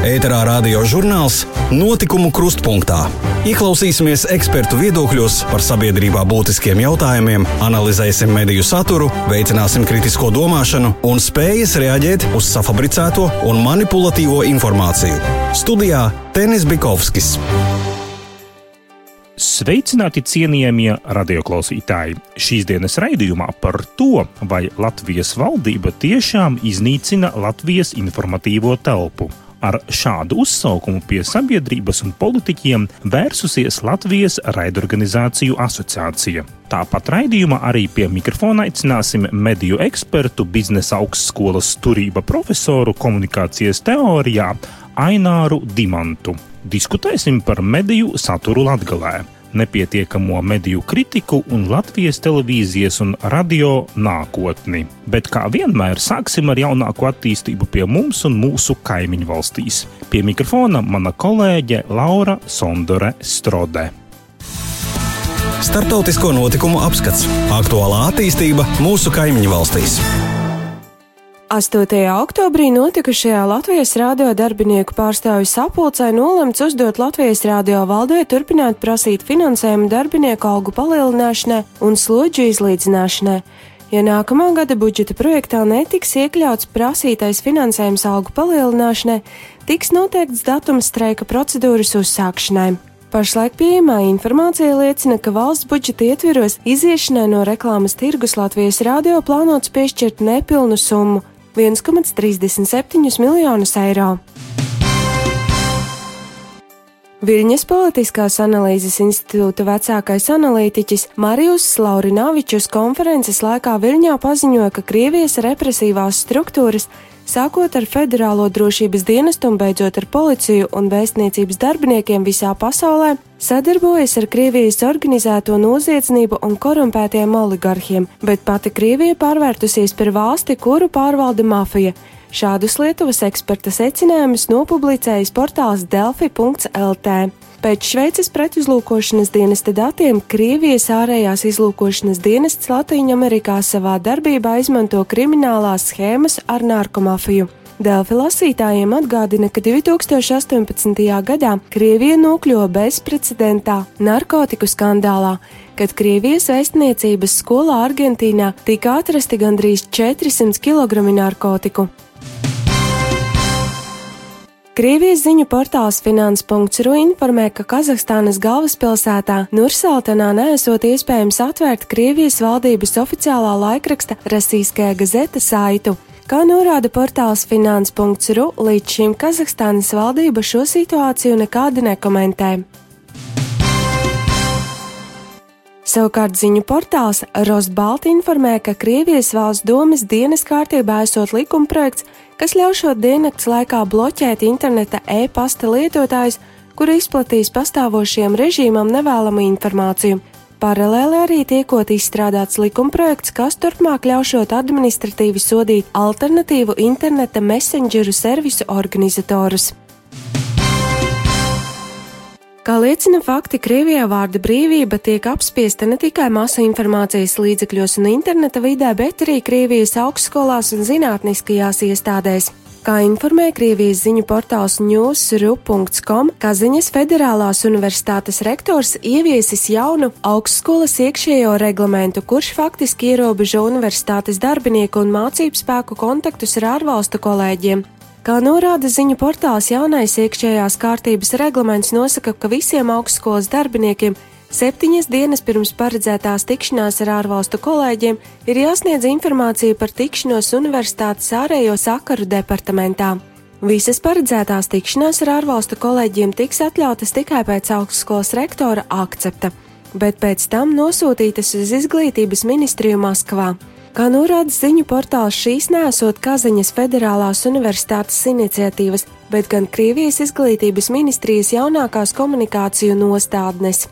Ēterā radio žurnāls Notikumu krustpunktā. Ieklausīsimies ekspertu viedokļos par sabiedrībā būtiskiem jautājumiem, analizēsim mediju saturu, veicināsim kritisko domāšanu un spējas reaģēt uz safabricēto un manipulatīvo informāciju. Studijā Tenis Bikovskis. Sveicināti cienījamie radioklausītāji! Šīs dienas raidījumā par to, vai Latvijas valdība tiešām iznīcina Latvijas informatīvo telpu. Ar šādu uzsaukumu pie sabiedrības un politiķiem vērsusies Latvijas raidorganizāciju asociācija. Tāpat raidījumā arī pie mikrofona aicināsim mediju ekspertu, biznesa augstskolas turība profesoru komunikācijas teorijā Aināru Dimantu. Diskutēsim par mediju saturu latgalē, nepietiekamo mediju kritiku un Latvijas televīzijas un radio nākotni. Bet kā vienmēr sāksim ar jaunāko attīstību pie mums un mūsu kaimiņu valstīs. Pie mikrofona mana kolēģe Laura Sondore Strode. Startautisko notikumu apskats - aktuālā attīstība mūsu kaimiņu valstīs. 8. oktobrī notikušajā Latvijas rādio darbinieku pārstāvju sapulcē nolemts uzdot Latvijas rādio valdē turpināt prasīt finansējumu darbinieku algu palielināšanai un slodžu izlīdzināšanai. Ja nākamā gada budžeta projektā netiks iekļauts prasītais finansējums algu palielināšanai, tiks noteikts datums streika procedūras uzsākšanai. Pašlaik pieejamā informācija liecina, ka valsts budžeta ietveros iziešanai no reklāmas tirgus Latvijas rādio plānots piešķirt nepilnu summu 1,37 miljonus eiro. Viļņas Politiskās analīzes institūta vecākais analītiķis Marijus Laurināvičus konferences laikā Viļņā paziņoja, ka Krievijas represīvās struktūras sākot ar federālo drošības dienestu un beidzot ar policiju un vēstniecības darbiniekiem visā pasaulē, sadarbojas ar Krievijas organizēto noziedznību un korumpētiem oligarhiem, bet pati Krievija pārvērtusies par valsti, kuru pārvalda mafija. Šādus Lietuvas eksperta secinājumus nopublicējis portāls Delfi.lt. Pēc Šveices pretuzlūkošanas dienesta datiem Krievijas ārējās izlūkošanas dienests Latvijā savā darbībā izmanto kriminālās schēmas ar narkomafiju. Delfi lasītājiem atgādina, ka 2018. gadā Krievija nokļuva bezprecedentā narkotiku skandālā, kad Krievijas vēstniecības skolā Argentīnā tika atrasti gandrīz 400 kg narkotiku. Krievijas ziņu portāls Finans.ru informē, ka Kazahstānas galvaspilsētā Nursaltanā nesot iespējams atvērt Krievijas valdības oficiālā laikraksta Rasīskajā gazeta saitu. Kā norāda portāls Finans.ru, līdz šim Kazahstānas valdība šo situāciju nekādi nekomentē. Savukārt ziņu portāls Rosbalt informē, ka Krievijas valsts domas dienas kārtībā esot likumprojekts, kas ļaušot diennakts laikā bloķēt interneta e-pasta lietotājus, kuri izplatīs pastāvošiem režīmam nevēlamu informāciju. Paralēli arī tiekot izstrādāts likumprojekts, kas turpmāk ļaušot administratīvi sodīt alternatīvu interneta messengeru servisu organizatorus. Kā liecina fakti, Krievijā vārda brīvība tiek apspiesta ne tikai masa informācijas līdzekļos un interneta vidē, bet arī Krievijas augstskolās un zinātniskajās iestādēs. Kā informē Krievijas ziņu portāls newsru.com, Kaziņas Federālās universitātes rektors ieviesis jaunu augstskolas iekšējo reglamentu, kurš faktiski ierobežo universitātes darbinieku un mācību spēku kontaktus ar ārvalstu kolēģiem. Kā norāda ziņu portāls, jaunais iekšējās kārtības reglaments nosaka, ka visiem augstskolas darbiniekiem septiņas dienas pirms paredzētās tikšanās ar ārvalstu kolēģiem ir jāsniedz informācija par tikšanos universitātes ārējo sakaru departamentā. Visas paredzētās tikšanās ar ārvalstu kolēģiem tiks atļautas tikai pēc augstskolas rektora akcepta, bet pēc tam nosūtītas uz izglītības ministriju Maskavā. Kā norāda ziņu portāls, šīs nesot Kazaņas Federālās Universitātes iniciatīvas, bet gan Krievijas izglītības ministrijas jaunākās komunikāciju nostādnes.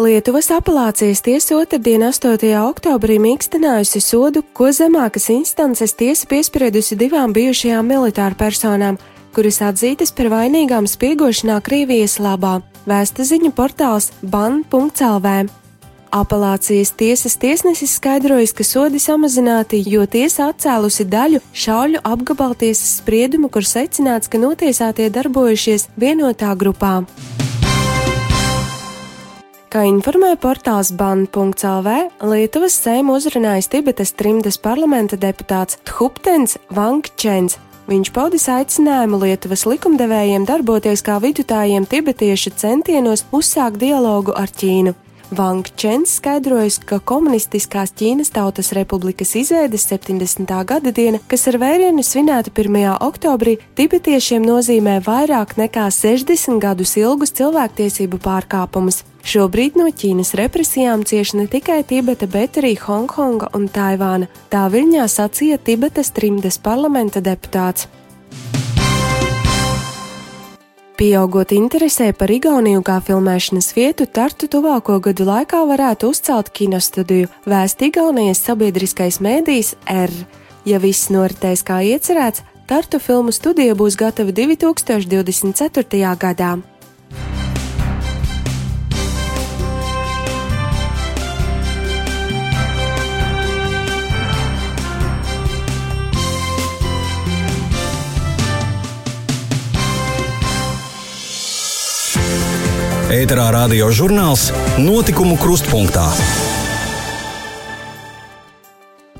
Lietuvas apelācijas tiesa otrdien, 8. oktobrī, mīkstinājusi sodu, ko zemākas instances tiesa piespriedusi divām bijušajām militāru personām, kuras atzītas par vainīgām spiegošanā Krievijas labā. Vēsta ziņu portāls ban.lv. Apelācijas tiesas tiesnesis skaidrojas, ka sodi samazināti, jo tiesa atcēlusi daļu šauļu apgabaltiesas spriedumu, kur secināts, ka notiesātie darbojušies vienotā grupā. Kā informēja portāls ban.lv, Lietuvas sēmu uzrunājis Tibetas trimdas parlamenta deputāts Thuptens Vangčens. Viņš paudis aicinājumu Lietuvas likumdevējiem darboties kā vidutājiem tibetiešu centienos uzsākt dialogu ar Ķīnu. Vang Čens skaidrojas, ka komunistiskās Ķīnas Tautas Republikas izveides 70. gada diena, kas ar vērienu svinēta 1. oktobrī, tibetiešiem nozīmē vairāk nekā 60 gadus ilgus cilvēktiesību pārkāpumus. Šobrīd no Ķīnas represijām cieši ne tikai Tibeta, bet arī Hongkonga un Taivāna. Tā viļņā sacīja Tibetas trimdes parlamenta deputāts. Pieaugot interesē par Igauniju kā filmēšanas vietu, Tartu tuvāko gadu laikā varētu uzcelt kinostudiju, vēst Igaunijas sabiedriskais mēdījis R. Ja viss noritēs kā iecerēts, Tartu filmu studija būs gatava 2024. gadā. Ēterā radio žurnāls Notikumu krustpunktā.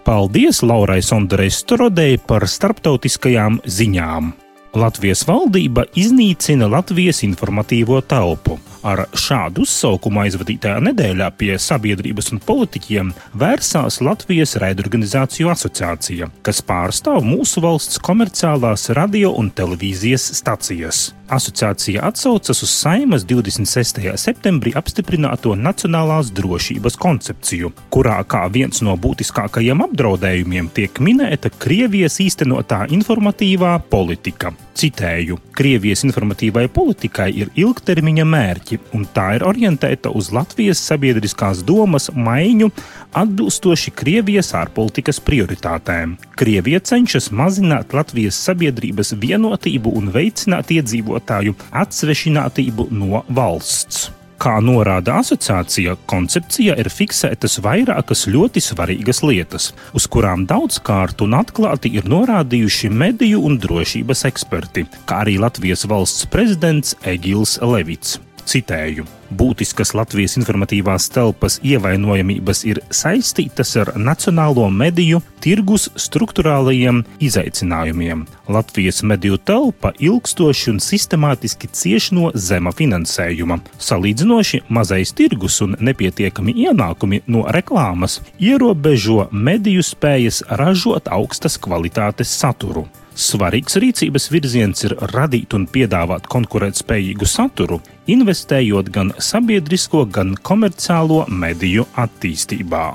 Paldies Laurai Sondarai Storodei par starptautiskajām ziņām. Latvijas valdība iznīcina Latvijas informatīvo telpu. Ar šādu uzsaukumu aizvadītajā nedēļā pie sabiedrības un politiķiem vērsās Latvijas raidorganizāciju asociācija, kas pārstāv mūsu valsts komerciālās radio un televīzijas stacijas. Asociācija atsaucas uz Saimas 26. septembrī apstiprināto nacionālās drošības koncepciju, kurā kā viens no būtiskākajiem apdraudējumiem tiek minēta Krievijas īstenotā informatīvā politika. Citēju: Krievijas informatīvai politikai ir ilgtermiņa mērķi, un tā ir orientēta uz Latvijas sabiedriskās domas maiņu atbilstoši Krievijas ārpolitikas prioritātēm. Krievija cenšas mazināt Latvijas sabiedrības vienotību un veicināt iedzīvotāju atsvešinātību no valsts. Kā norāda asociācija, koncepcijā ir fiksētas vairākas ļoti svarīgas lietas, uz kurām daudzkārt un atklāti ir norādījuši mediju un drošības eksperti, kā arī Latvijas valsts prezidents Egils Levits. Citēju: Būtiskas Latvijas informatīvās telpas ievainojamības ir saistītas ar nacionālo mediju tirgus struktūrālajiem izaicinājumiem. Latvijas mediju telpa ilgstoši un sistemātiski cieš no zema finansējuma. Salīdzinoši mazais tirgus un nepietiekami ienākumi no reklāmas ierobežo mediju spējas ražot augstas kvalitātes saturu. Svarīgs rīcības virziens ir radīt un piedāvāt konkurētspējīgu saturu, investējot gan sabiedrisko, gan komerciālo mediju attīstībā.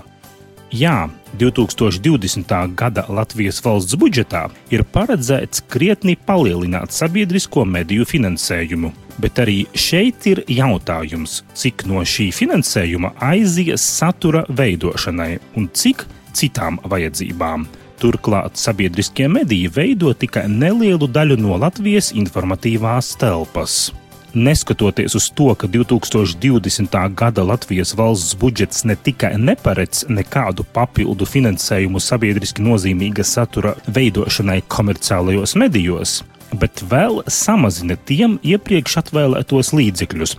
Jā, 2020. gada Latvijas valsts budžetā ir paredzēts krietni palielināt sabiedrisko mediju finansējumu, bet arī šeit ir jautājums, cik no šī finansējuma aizies satura veidošanai un cik citām vajadzībām. Turklāt sabiedriskie mediji veido tikai nelielu daļu no Latvijas informatīvās telpas. Neskatoties uz to, ka 2020. gada Latvijas valsts budžets ne tikai neparedz nekādu papildu finansējumu sabiedriski nozīmīga satura veidošanai komerciālajos medijos, bet vēl samazina tiem iepriekš atvēlētos līdzekļus,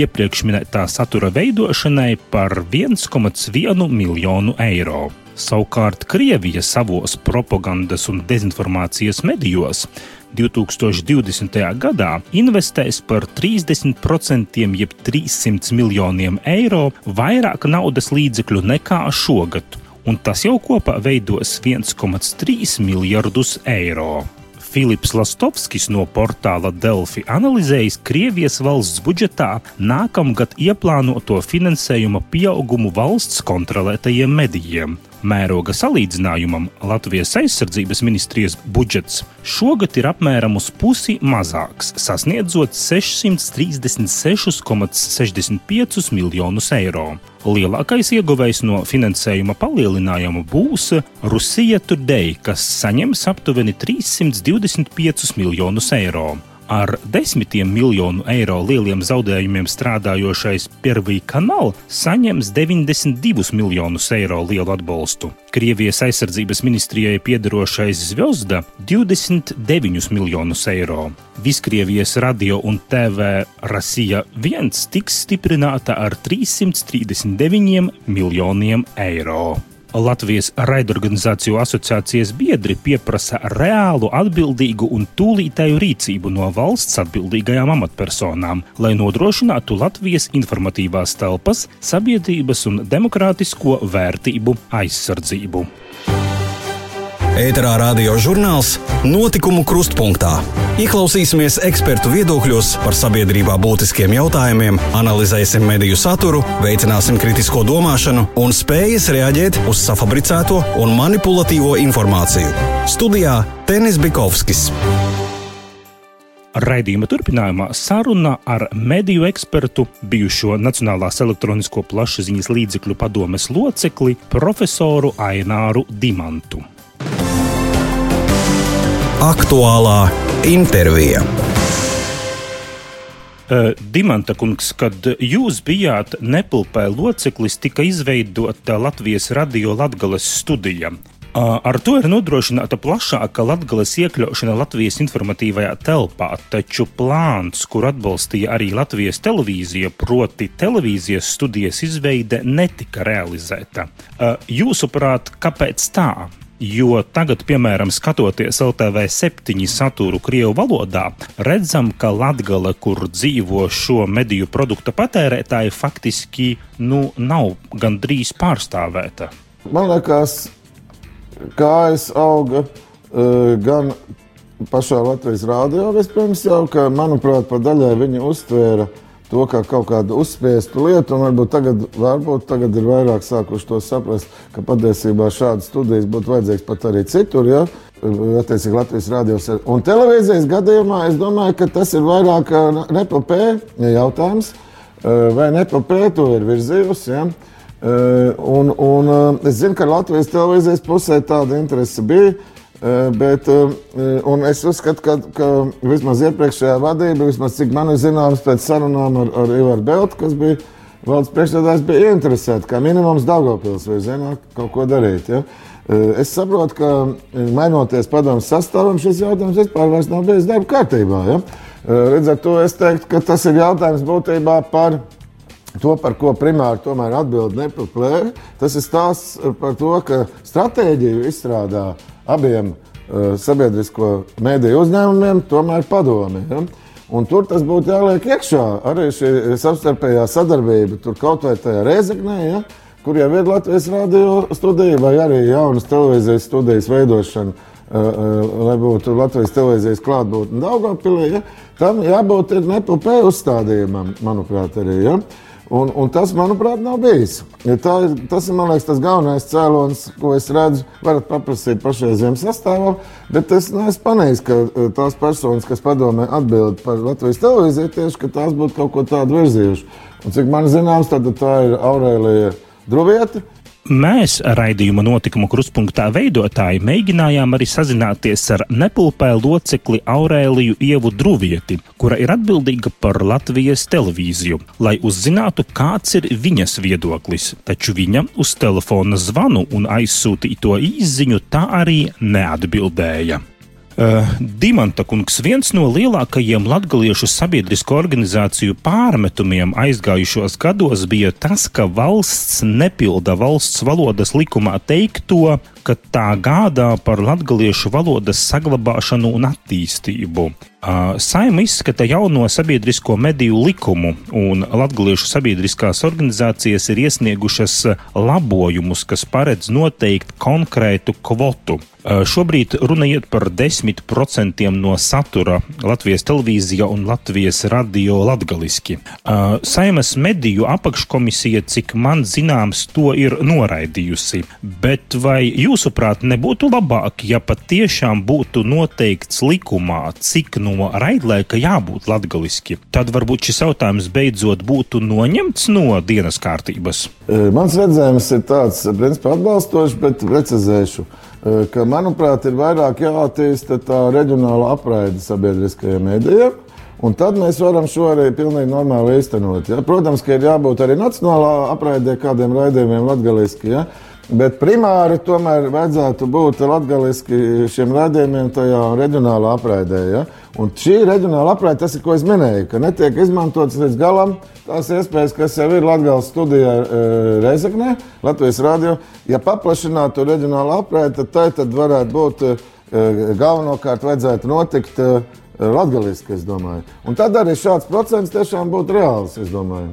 iepriekš minētā satura veidošanai par 1,1 miljonu eiro. Savukārt Krievija savos propagandas un dezinformācijas medijos 2020. gadā investēs par 30% jeb 300 miljoniem eiro vairāk naudas līdzekļu nekā šogad, un tas jau kopā veidos 1,3 miljardus eiro. Filips Lastovskis no portāla Delfi analizējis Krievijas valsts budžetā nākamgad ieplānoto finansējuma pieaugumu valsts kontrolētajiem medijiem. Mēroga salīdzinājumam Latvijas aizsardzības ministrijas budžets šogad ir apmēram uz pusi mazāks, sasniedzot 636,65 miljonus eiro. Lielākais ieguvējs no finansējuma palielinājuma būs Rusija Today, kas saņems aptuveni 325 miljonus eiro. Ar desmitiem miljonu eiro lieliem zaudējumiem strādājošais Pervī kanāls saņems 92 miljonus eiro lielu atbalstu. Krievijas aizsardzības ministrijai piedarošais Zvezda 29 miljonus eiro. Viskrievijas radio un TV Rasija 1 tiks stiprināta ar 339 miljoniem eiro. Latvijas raidorganizāciju asociācijas biedri pieprasa reālu, atbildīgu un tūlītēju rīcību no valsts atbildīgajām amatpersonām, lai nodrošinātu Latvijas informatīvās telpas, sabiedrības un demokrātisko vērtību aizsardzību. Ēterā radio žurnāls Notikumu krustpunktā. Ieklausīsimies ekspertu viedokļos par sabiedrībā būtiskiem jautājumiem, analizēsim mediju saturu, veicināsim kritisko domāšanu un spējas reaģēt uz safabricēto un manipulatīvo informāciju. Studijā Tenis Bikovskis. Raidījuma turpinājumā saruna ar mediju ekspertu, bijušo Nacionālās elektronisko plašsaziņas līdzekļu padomes locekli, profesoru Aināru Dimantu. Aktuālā intervija. Dimanta kungs, kad jūs bijāt Nepilpē loceklis, tika izveidota Latvijas radio Latgales studija. Ar to ir nodrošināta plašāka latgales iekļaušana Latvijas informatīvajā telpā, taču plāns, kur atbalstīja arī Latvijas televīzija, proti televīzijas studijas izveide, netika realizēta. Jūsuprāt, kāpēc tā? Jo tagad, piemēram, skatoties LTV septiņu saturu Krievijas valodā, redzam, ka Latvija, kur dzīvo šo mediju produktu patērētāji, faktiski nu, nav gandrīz pārstāvēta. Man liekas, kājas auga uh, gan pašā Latvijas rādio vispirms jau, ka, manuprāt, pa daļai viņi uztvēra to kā kaut kādu uzspiestu lietu, un varbūt tagad, varbūt tagad ir vairāk sākuši to saprast, ka patiesībā šādas studijas būtu vajadzīgas pat arī citur. Ja? Attiecīgi Latvijas rādījos. Un televīzijas gadījumā es domāju, ka tas ir vairāk nepapē jautājums, vai nepapē to ir virzījusi. Ja? Un, un es zinu, ka Latvijas televīzijas pusē tāda interese bija. Bet, es uzskatu, ka, ka vismaz iepriekšējā vadība, vismaz cik man ir zināms, pēc sarunām ar, ar Ivaru Beltu, kas bija valsts priekšstādājs, bija ieinteresēti, kā minimums Daugopils vai zināt, kaut ko darīt. Ja? Es saprotu, ka mainoties padomus sastāvam, šis jautājums vispār nav bijis darba kārtībā. Ja? Līdz ar to es teiktu, ka tas ir jautājums būtībā par to, par ko primāri tomēr atbild nepaplēra. Tas ir stāsts par to, ka stratēģiju izstrādā abiem uh, sabiedrisko mēdīju uzņēmumiem tomēr padomi. Ja? Un tur tas būtu jāliek iekšā. Arī šī savstarpējā sadarbība, tur kaut vai tajā reizeknē, ja? kur jau ir Latvijas radio studija vai arī jaunas televīzijas studijas veidošana. Uh, uh, lai būtu Latvijas televīzijas klātbūtne Daugopilī, ja? tam jābūt nepilnē uzstādījumam, manuprāt, arī. Ja? Uh, Un, un tas, manuprāt, nav bijis. Ja tā, tas ir liekas, tas galvenais cēlonis, ko es redzu. Varat paprasīt pašreizējiem sastāvam, bet es neesmu panījis, ka eh, tās personas, kas padomē atbild par Latvijas televīziju, tieši tās būtu kaut ko tādu virzījušas. Un cik man zināms, tad tā ir Aurēlija Druvieta, Mēs, raidījuma notikumu krustpunktā veidotāji, mēģinājām arī sazināties ar nepulpē locekli Aurēliju Ievu Druvieti, kura ir atbildīga par Latvijas televīziju, lai uzzinātu, kāds ir viņas viedoklis. Taču viņa uz telefona zvanu un aizsūtīto īziņu tā arī neatbildēja. Uh, Dimanta kungs, viens no lielākajiem latviešu sabiedrisko organizāciju pārmetumiem aizgājušos gados bija tas, ka valsts nepilda valsts valodas likumā teikto, ka tā gādā par latviešu valodas saglabāšanu un attīstību. Saima izskata jauno sabiedrisko mediju likumu, un latviešu sabiedriskās organizācijas ir iesniegušas labojumus, kas paredz noteikt konkrētu kvotu. Šobrīd runa iet par 10% no satura Latvijas televīzija un Latvijas radio latgaliski. Saimas mediju apakškomisija, cik man zināms, to ir noraidījusi. Bet vai jūsuprāt nebūtu labāk, ja patiešām būtu noteikts likumā, cik no raidlaika jābūt latgaliski, tad varbūt šis jautājums beidzot būtu noņemts no dienas kārtības? Mans redzējums ir tāds, principā atbalstošs, bet precizēšu, ka, manuprāt, ir vairāk jāattīsta tā reģionāla apraide sabiedriskajiem mēdījiem. Un tad mēs varam šo arī pilnīgi normāli īstenot. Ja? Protams, ka ir jābūt arī nacionālā apraidē kādiem raidījumiem latgaliski. Ja? Bet primāri tomēr vajadzētu būt latgaliski šiem raidījumiem tajā reģionālā apraidē. Ja? Un šī reģionāla apraide, tas ir, ko es minēju, ka netiek izmantotas līdz galam tās iespējas, kas jau ir Latvijas studijā e, Reizeknē, Latvijas radio. Ja paplašinātu reģionālu apraidi, tad tai tad varētu būt e, galvenokārt vajadzētu notikt e, latgaliski, es domāju. Un tad arī šāds procents tiešām būtu reāls, es domāju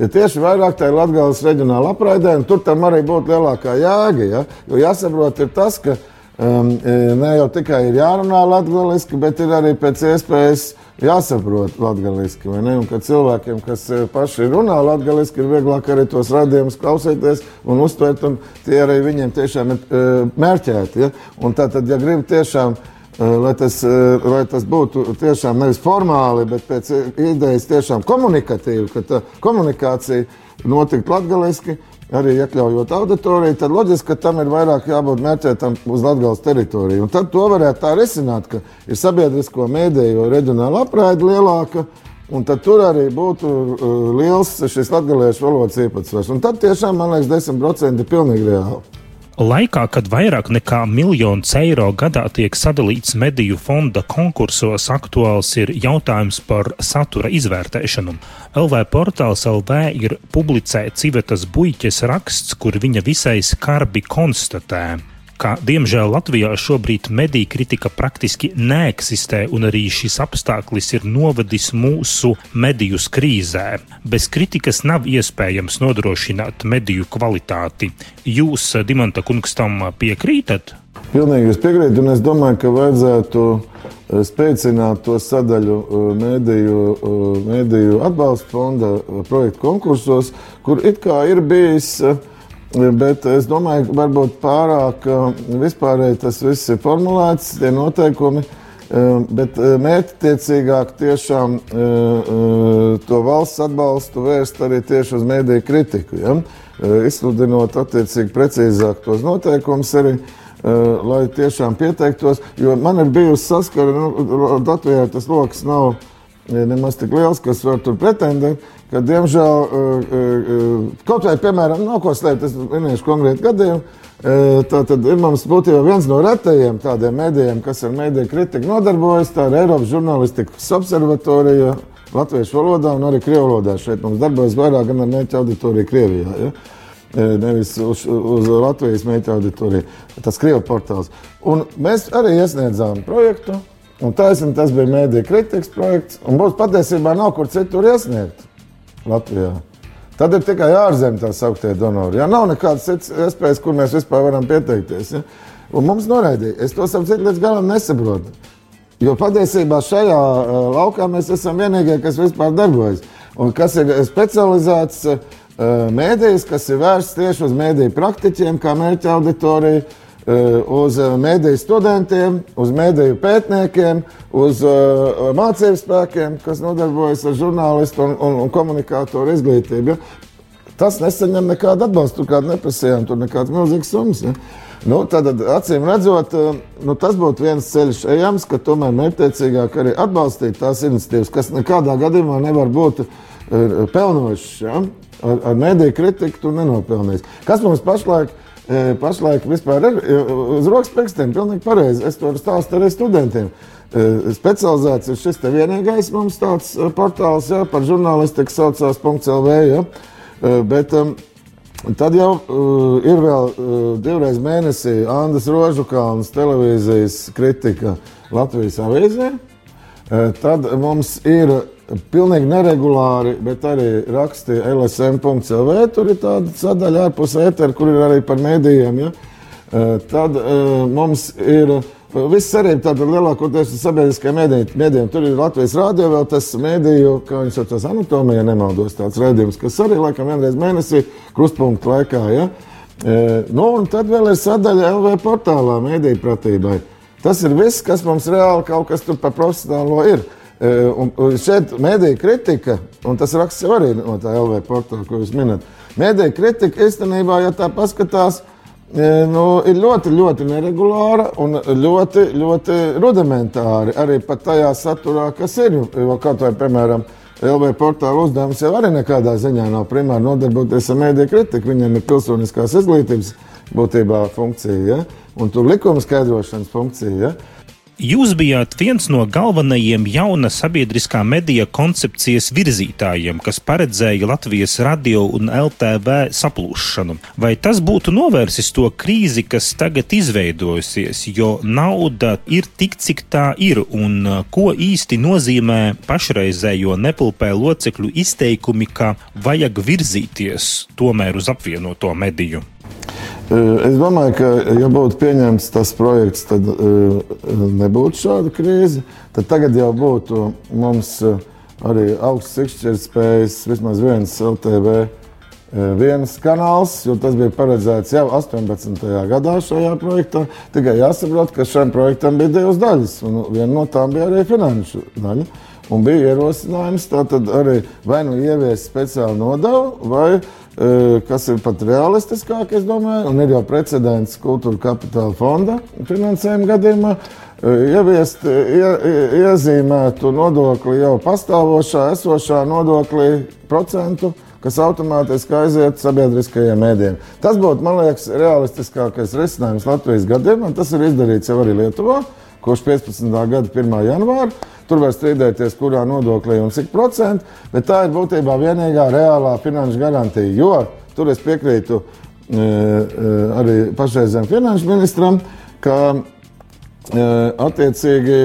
ja tieši vairāk tā ir Latvijas reģionāla apraidē, un tur tam arī būtu lielākā jēga. Ja? Jo jāsaprot, ir tas, ka um, e, ne jau tikai ir jārunā latviešu, bet ir arī pēc iespējas jāsaprot latviešu. Un ka cilvēkiem, kas e, paši runā latviešu, ir vieglāk arī tos radījumus klausīties un uztvert, un tie arī viņiem tiešām ir uh, mērķēti. Ja? Un tā tad, ja gribi tiešām lai tas, lai tas būtu tiešām nevis formāli, bet pēc idejas tiešām komunikatīvi, ka tā komunikācija notiktu latgaliski, arī iekļaujot auditoriju, tad loģiski, ka tam ir vairāk jābūt mērķētam uz Latvijas teritoriju. Un tad to varētu tā risināt, ka ir sabiedrisko mēdīju reģionāla apraide lielāka. Un tad tur arī būtu uh, liels šis latviešu valodas īpatsvars. Un tad tiešām, man liekas, 10% ir pilnīgi reāli. Laikā, kad vairāk nekā miljons eiro gadā tiek sadalīts mediju fonda konkursos, aktuāls ir jautājums par satura izvērtēšanu. LV portāls LV ir publicēts Civetas Buļķes raksts, kur viņa visai skarbi konstatē ka, diemžēl, Latvijā šobrīd mediju kritika praktiski neeksistē, un arī šis apstākļis ir novedis mūsu mediju krīzē. Bez kritikas nav iespējams nodrošināt mediju kvalitāti. Jūs, Dimanta kungs, tam piekrītat? Pilnīgi es piekrītu, un es domāju, ka vajadzētu eh, spēcināt to sadaļu eh, mēdīju, eh, mēdīju atbalsta fonda projektu konkursos, kur it kā ir bijis uh, Bet es domāju, ka varbūt pārāk vispārēji tas viss ir formulēts, tie noteikumi. Bet mērķtiecīgāk tiešām to valsts atbalstu vērst arī tieši uz mēdīju kritiku. Ja? Izsludinot attiecīgi precīzāk tos noteikumus arī. Lai tiešām pieteiktos, jo man ir bijusi saskara, nu, Latvijā tas lokus nav nemaz tik liels, kas var tur pretendēt ka, diemžēl, eh, eh, kaut vai, piemēram, nav ko slēpt, es minēšu konkrēti gadījumu. Eh, tā tad ir mums būtībā viens no retajiem tādiem mēdījiem, kas ar mēdīju kritiku nodarbojas. Tā ir Eiropas žurnālistikas observatorija latviešu valodā un arī krievu valodā. Šeit mums darbojas vairāk gan ar mēķa auditoriju Krievijā. Ja? Nevis uz, uz Latvijas mēģinājumu auditoriju. Tas Krievijas portāls. Un mēs arī iesniedzām projektu, un taisnība tas bija mēdīņu kritikas projekts. Mums patiesībā nav kur citur iesniegt. Latvijā. Tad ir tikai ārzemē tā sauktie donori. Ja nav nekādas citas iespējas, kur mēs vispār varam pieteikties. Ja? Un mums noraidīja. Es to savu citu līdz galam nesaprotu. Jo patiesībā šajā uh, laukā mēs esam vienīgie, kas vispār darbojas. Un kas ir specializēts uh, mēdījis, kas ir vērsts tieši uz mēdīju praktiķiem, kā mērķa auditorija Eh, uz eh, mēdīju studentiem, uz mēdīju pētniekiem, uz uh, mācību spēkiem, kas nodarbojas ar žurnālistu un, un, un komunikātoru izglītību. Ja? Tas nesaņem nekādu atbalstu, tur kādu neprasījām, tur nekādas milzīgas summas. Ja? Nu, tad, acīm redzot, nu, tas būtu viens ceļš ejams, ka tomēr mērķtiecīgāk arī atbalstīt tās iniciatīvas, kas nekādā gadījumā nevar būt pelnošas. Ja? Ar, ar mediju kritiku tu nenopelnīsi. Kas mums pašlaik ir? Pašlaik vispār ir uz rokas pirkstiem. Pilnīgi pareizi. Es to stāstu arī studentiem. Specializēts ir šis vienīgais mums tāds portāls jā, par žurnālistiku, saucās .lv. Ja? Bet tad jau uh, ir vēl uh, divreiz mēnesī Andris Rožukāns televīzijas kritika Latvijas avīzē. Uh, tad mums ir Pilnīgi neregulāri, bet arī raksti LSM.CLV. Tur ir tāda sadaļa ārpus ētera, kur ir arī par mēdījiem. Ja? Eh, tad uh, mums ir viss cerība tāda lielākoties sabiedriskajiem mēdījiem. Tur ir Latvijas rādio vēl tas mēdīju, kā viņš saucās, anatomija, nemaldos tāds redzējums, kas arī laikam vienreiz mēnesī krustpunktu laikā. Ja? Nu, un tad vēl ir sadaļa LV portālā mēdīju pratībai. Tas ir viss, kas mums reāli kaut kas tur par profesionālo ir. Un, un šeit mēdīja kritika, un tas raksts jau arī no tā LV portāla, ko jūs minat. Mēdīja kritika īstenībā, ja tā paskatās, nu, ir ļoti, ļoti neregulāra un ļoti, ļoti rudimentāra. Arī pat tajā saturā, kas ir. Jo kaut vai, piemēram, LV portāla uzdevums jau arī nekādā ziņā nav primāri nodarboties ar mēdīju kritiku. Viņiem ir pilsoniskās izglītības būtībā funkcija ja? un tur likuma skaidrošanas funkcija. Ja? Jūs bijāt viens no galvenajiem jauna sabiedriskā medija koncepcijas virzītājiem, kas paredzēja Latvijas radio un LTV saplūšanu. Vai tas būtu novērsis to krīzi, kas tagad izveidojusies, jo nauda ir tik, cik tā ir, un uh, ko īsti nozīmē pašreizējo nepilpē locekļu izteikumi, ka vajag virzīties tomēr uz apvienoto mediju? Es domāju, ka, ja būtu pieņemts tas projekts, tad nebūtu šāda krīze. Tad tagad jau būtu mums arī augsts izšķirtspējas, vismaz viens LTV viens kanāls, jo tas bija paredzēts jau 18. gadā šajā projektā. Tikai jāsaprot, ka šim projektam bija divas daļas, un viena no tām bija arī finanšu daļa. Un bija ierosinājums arī vai nu ieviest speciālu nodevu, vai arī kas ir pat realistiskāk, es domāju, un ir jau precedents kultūra kapitāla fonda finansējuma gadījumā. Ieviest, ie, iezīmētu nodokli jau pastāvošā, esošā nodoklī procentu, kas automātiski aiziet sabiedriskajiem mēdiem. Tas būtu, man liekas, realistiskākais risinājums Latvijas gadījumā. Tas ir izdarīts jau arī Lietuvā, kopš 15. gada 1. janvāra. Tur var strīdēties, kurā nodoklī un cik procentu, bet tā ir būtībā vienīgā reālā finanšu garantija. Jo tur es piekrītu e, e, arī pašreizējiem finanšu ministram, ka Attiecīgi,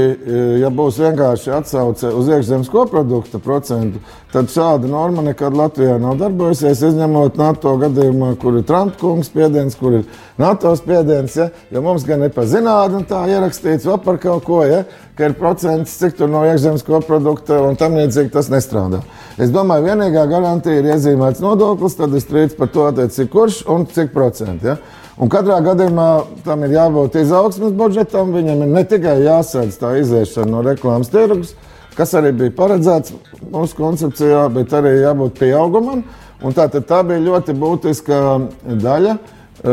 ja būs vienkārši atsauce uz iekšzemes koprodukta procentu, tad šāda norma nekad Latvijā nav darbojusies, izņemot NATO gadījumā, kur ir Trumpa kungs spiediens, kur ir NATO spiediens. Ja, ja mums gan ir pa zinātnē tā ierakstīts, vai par kaut ko, ja, ka ir procents, cik tur no iekšzemes koprodukta un tam līdzīgi tas nestrādā. Es domāju, vienīgā garantija ir iezīmēts nodoklis, tad ir strīds par to, attiecīgi, kurš un cik procenti. Ja. Un katrā gadījumā tam ir jābūt izaugsmes budžetam. Viņam ir ne tikai jāsēdz tā iziešana no reklāmas tirgus, kas arī bija paredzēts mūsu koncepcijā, bet arī jābūt pieaugumam. Un tā, tā bija ļoti būtiska daļa,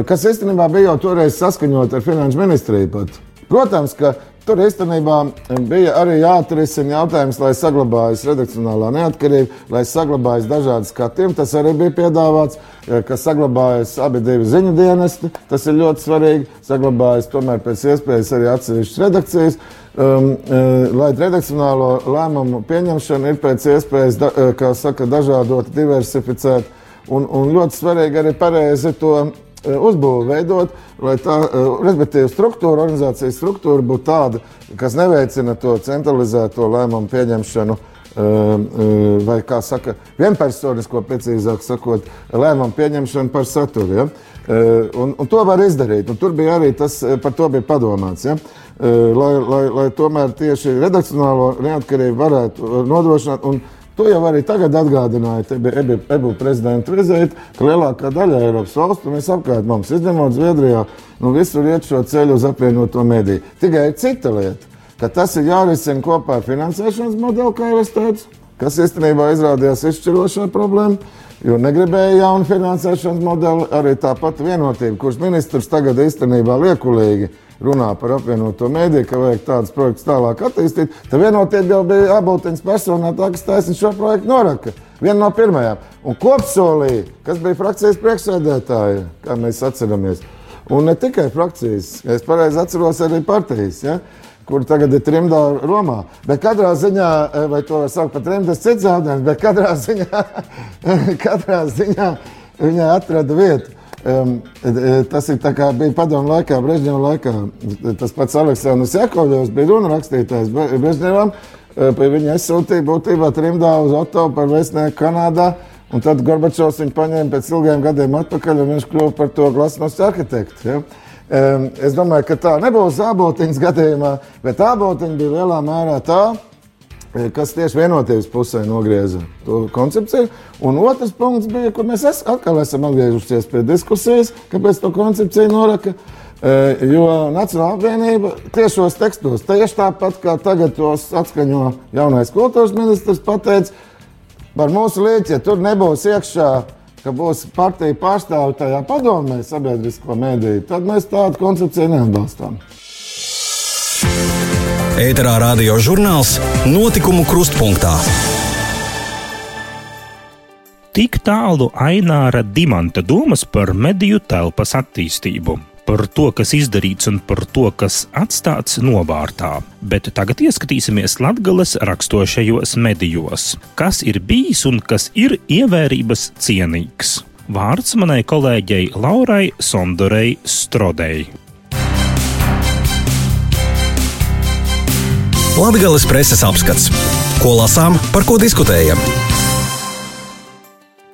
kas īstenībā bija jau toreiz saskaņota ar Finanšu ministriju. Pat. Protams, ka Tur īstenībā bija arī jāatrisina jautājums, lai saglabājas redakcionālā neatkarība, lai saglabājas dažādi skatījumi. Tas arī bija piedāvāts, eh, ka saglabājas abi divi ziņu dienesti. Tas ir ļoti svarīgi. Saglabājas tomēr pēc iespējas arī atsevišķas redakcijas. Um, eh, lai redakcionālo lēmumu pieņemšana ir pēc iespējas, da, eh, kā saka, dažādot, diversificēt. Un, un ļoti svarīgi arī pareizi to Eh, uzbūvi veidot, lai tā, respektīvi, struktūra, organizācijas struktūra būtu tāda, kas neveicina to centralizēto lēmumu pieņemšanu. Eh, vai kā saka, vienpersonisko, precīzāk sakot, lēmumu pieņemšanu par saturu. Ja? Un, un to var izdarīt. Un tur bija arī tas, par to bija padomāts. Ja? Lai, lai, lai tomēr tieši redakcionālo neatkarību varētu nodrošināt. Un, To jau arī tagad atgādināja EBU prezidenta vizīte, ka lielākā daļa Eiropas valstu mēs apkārt mums, izņemot Zviedrijā, nu visur iet šo ceļu uz apvienoto mediju. Tikai cita lieta, ka tas ir jārisina kopā ar finansēšanas modeli, kā jau es teicu, kas īstenībā izrādījās izšķirošā problēma. Jo negribēja jaunu finansēšanas modeli, arī tāpat vienotība, kurš ministrs tagad īstenībā liekulīgi runā par apvienoto mēdīju, ka vajag tādus projektus tālāk attīstīt, tad vienotība jau bija Aboltiņas personā, tā, kas taisnība šo projektu noraka. Viena no pirmajām. Un kopsolī, kas bija frakcijas priekšsēdētāja, kā mēs atceramies. Un ne tikai frakcijas, ja es pareizi atceros arī partijas. Ja? Kur tagad ir trimdā Romā. Bet katrā ziņā, eh, vai to var saukt par trimdas cits jautājums, bet katrā ziņā, katrā ziņā viņa atrada vietu. Um, tas ir kā bija padomu laikā, Brežņeva laikā. Tas pats Aleksandrs Jakovļevs bija runa rakstītājs Brežņevam. Pie viņa aizsūtīja būtībā trimdā uz Oto par vēstnieku Kanādā. Un tad Gorbačovs viņu paņēma pēc ilgiem gadiem atpakaļ, un viņš kļuva par to glasnost arhitektu. Ja? Um, es domāju, ka tā nebūs ābotiņas gadījumā, bet ābotiņa bija lielā mērā tā, Eh, kas tieši vienotības pusē nogrieza to koncepciju. Un otrs punkts bija, kur mēs es, atkal esam atgriezušies pie diskusijas, kāpēc to koncepciju noraka. Jo Nacionāla apvienība tiešos tekstos, tieši tāpat kā tagad tos atskaņo jaunais kultūras ministrs, pateica par mūsu lietu, ja tur nebūs iekšā, ka būs partija pārstāvja tajā padomē sabiedrisko mēdīju, tad mēs tādu koncepciju neatbalstām. Ēterā radio žurnāls Notikumu krustpunktā. Tik tālu Aināra Dimanta domas par mediju telpas attīstību par to, kas izdarīts un par to, kas atstāts novārtā. Bet tagad ieskatīsimies Latvijas raksturošajos medijos, kas ir bijis un kas ir ievērības cienīgs. Vārds manai kolēģei Laurai Sondorei Strodei. Latvijas preses apskats. Ko lasām, par ko diskutējam?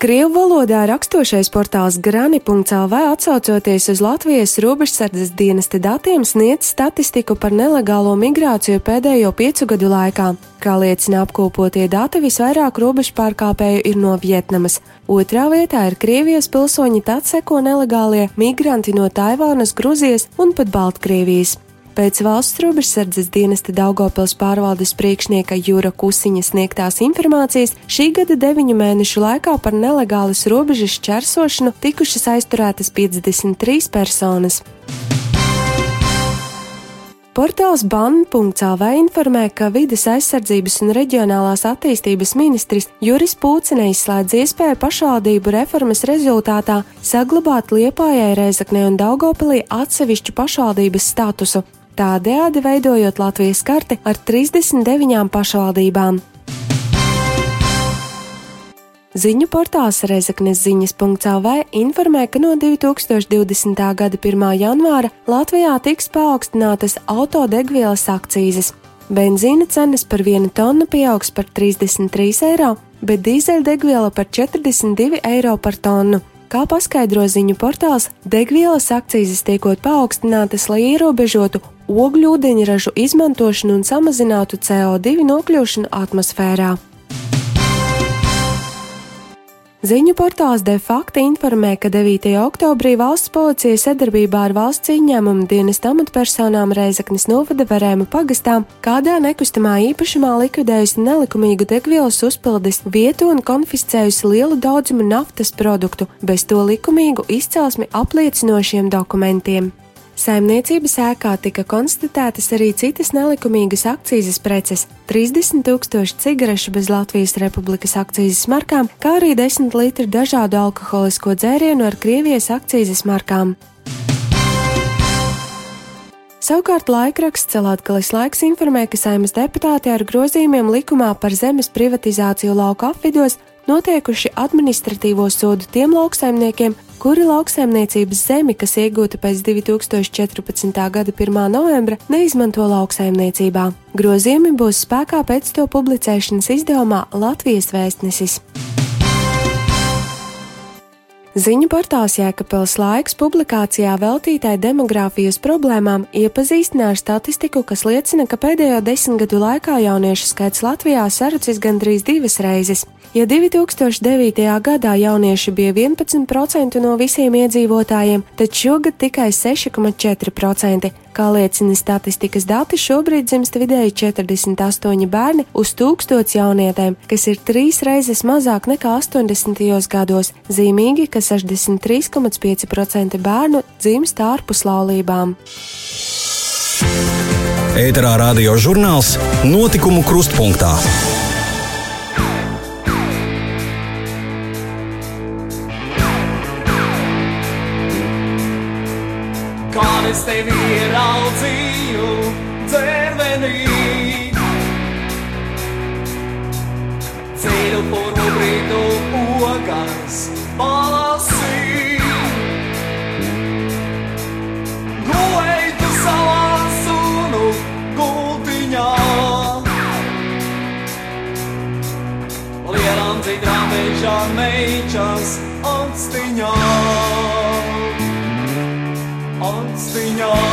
Krievu valodā rakstošais portāls Grani.CLV atsaucoties uz Latvijas robežsardzes dienesta datiem sniedz statistiku par nelegālo migrāciju pēdējo piecu gadu laikā. Kā liecina apkopotie dati, visvairāk robežu pārkāpēju ir no Vietnamas. Otrā vietā ir Krievijas pilsoņi, tad seko nelegālie migranti no Taivānas, Gruzijas un pat Baltkrievijas. Pēc valsts robežsardzes dienesta Daugopils pārvaldes priekšnieka Jūra Kusiņa sniegtās informācijas šī gada deviņu mēnešu laikā par nelegālas robežas čersošanu tikušas aizturētas 53 personas. Portāls ban.cl informē, ka vides aizsardzības un reģionālās attīstības ministrs Juris Pūce neizslēdz iespēju pašvaldību reformas rezultātā saglabāt Liepājai, Reizeknē un Daugopilī atsevišķu pašvaldības statusu, tādējādi veidojot Latvijas karti ar 39 pašvaldībām. Ziņu portāls Rezeknes ziņas.cl informē, ka no 2020. gada 1. janvāra Latvijā tiks paaugstinātas autodegvielas akcijas. Benzīna cenas par vienu tonu pieaugs par 33 eiro, bet dīzeļdegviela par 42 eiro par tonu. Kā paskaidro ziņu portāls, degvielas akcijas tiekot paaugstinātas, lai ierobežotu ogļu ūdeņražu izmantošanu un samazinātu CO2 nokļūšanu atmosfērā. Ziņu portāls de facto informē, ka 9. oktobrī valsts policija sadarbībā ar valsts ieņēmumu dienesta amatpersonām Reizeknas novada Verēmu pagastām kādā nekustamā īpašumā likvidējusi nelikumīgu degvielas uzpildes vietu un konfiscējusi lielu daudzumu naftas produktu bez to likumīgu izcelsmi apliecinošiem dokumentiem. Saimniecības ēkā tika konstatētas arī citas nelikumīgas akcijas preces - 30 tūkstoši cigarešu bez Latvijas Republikas akcijas markām, kā arī 10 litri dažādu alkoholisko dzērienu ar Krievijas akcijas markām. Savukārt laikraksts Celātgalis laiks informē, ka saimas deputāti ar grozījumiem likumā par zemes privatizāciju lauku apvidos notiekuši administratīvo sodu tiem lauksaimniekiem, kuri lauksaimniecības zemi, kas iegūta pēc 2014. gada 1. novembra, neizmanto lauksaimniecībā. Grozījumi būs spēkā pēc to publicēšanas izdevumā Latvijas vēstnesis. Ziņu portāls Jēkabils laiks publikācijā veltītai demogrāfijas problēmām iepazīstina ar statistiku, kas liecina, ka pēdējo desmit gadu laikā jauniešu skaits Latvijā sarucis gandrīz divas reizes. Ja 2009. gadā jaunieši bija 11% no visiem iedzīvotājiem, tad šogad tikai 6,4%. Kā liecina statistikas dati, šobrīd dzimst vidēji 48 bērni uz 1000 jaunietēm, kas ir trīs reizes mazāk nekā 80. gados. Zīmīgi, ka 63,5% bērnu dzimst ārpus laulībām. Ēterā radio žurnāls Notikumu krustpunktā. es tevi ieraudzīju dzērvenī. Ceļu puru brīdu ogas palasī. Gulēji tu savā sunu gultiņā. Lielām dzīdrām mežā meičas atstiņā. Anstiņā.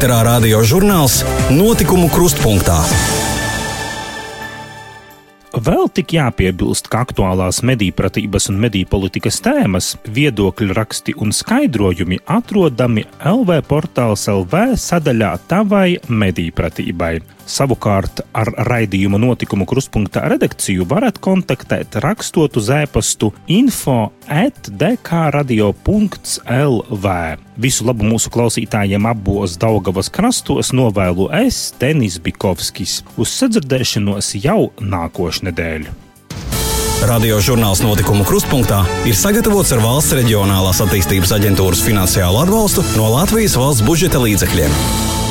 Ēterā radio žurnāls Notikumu krustpunktā. Vēl tik jāpiebilst, ka aktuālās medīpratības un medīpolitikas tēmas, viedokļu raksti un skaidrojumi atrodami LV portāls LV sadaļā Tavai medīpratībai. Savukārt ar raidījuma notikumu krustpunktā redakciju varat kontaktēt rakstot uz e-pastu info atdkradio.lv. Visu labu mūsu klausītājiem abos Daugavas krastos novēlu es, Denis Bikovskis, uz sadzirdēšanos jau nākošnedēļ. Radio žurnāls notikumu krustpunktā ir sagatavots ar valsts reģionālās attīstības aģentūras finansiālu atbalstu no Latvijas valsts budžeta līdzekļiem.